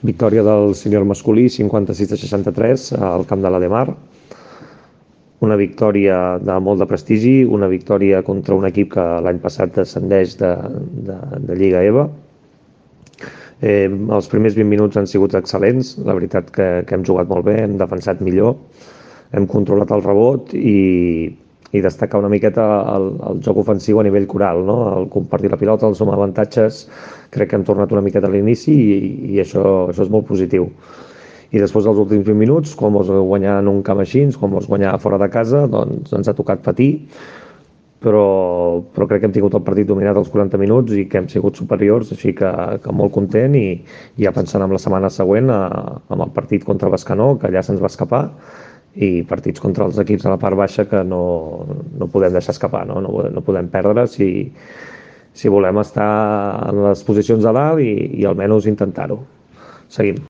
Victòria del sènior masculí 56 a 63 al camp de la Demar. Una victòria de molt de prestigi, una victòria contra un equip que l'any passat descendeix de, de, de Lliga EVA. Eh, els primers 20 minuts han sigut excel·lents, la veritat que, que hem jugat molt bé, hem defensat millor, hem controlat el rebot i, i destacar una miqueta el, el joc ofensiu a nivell coral, no? el compartir la pilota, els som avantatges, crec que hem tornat una miqueta a l'inici i, i això, això és molt positiu. I després dels últims 20 minuts, quan vols guanyar en un camp així, quan vols guanyar fora de casa, doncs ens ha tocat patir, però, però crec que hem tingut el partit dominat als 40 minuts i que hem sigut superiors, així que, que molt content i, ja pensant en la setmana següent a, amb el partit contra Bascanó, que allà se'ns va escapar, i partits contra els equips de la part baixa que no, no podem deixar escapar, no, no, no podem perdre si, si volem estar en les posicions de dalt i, i almenys intentar-ho. Seguim.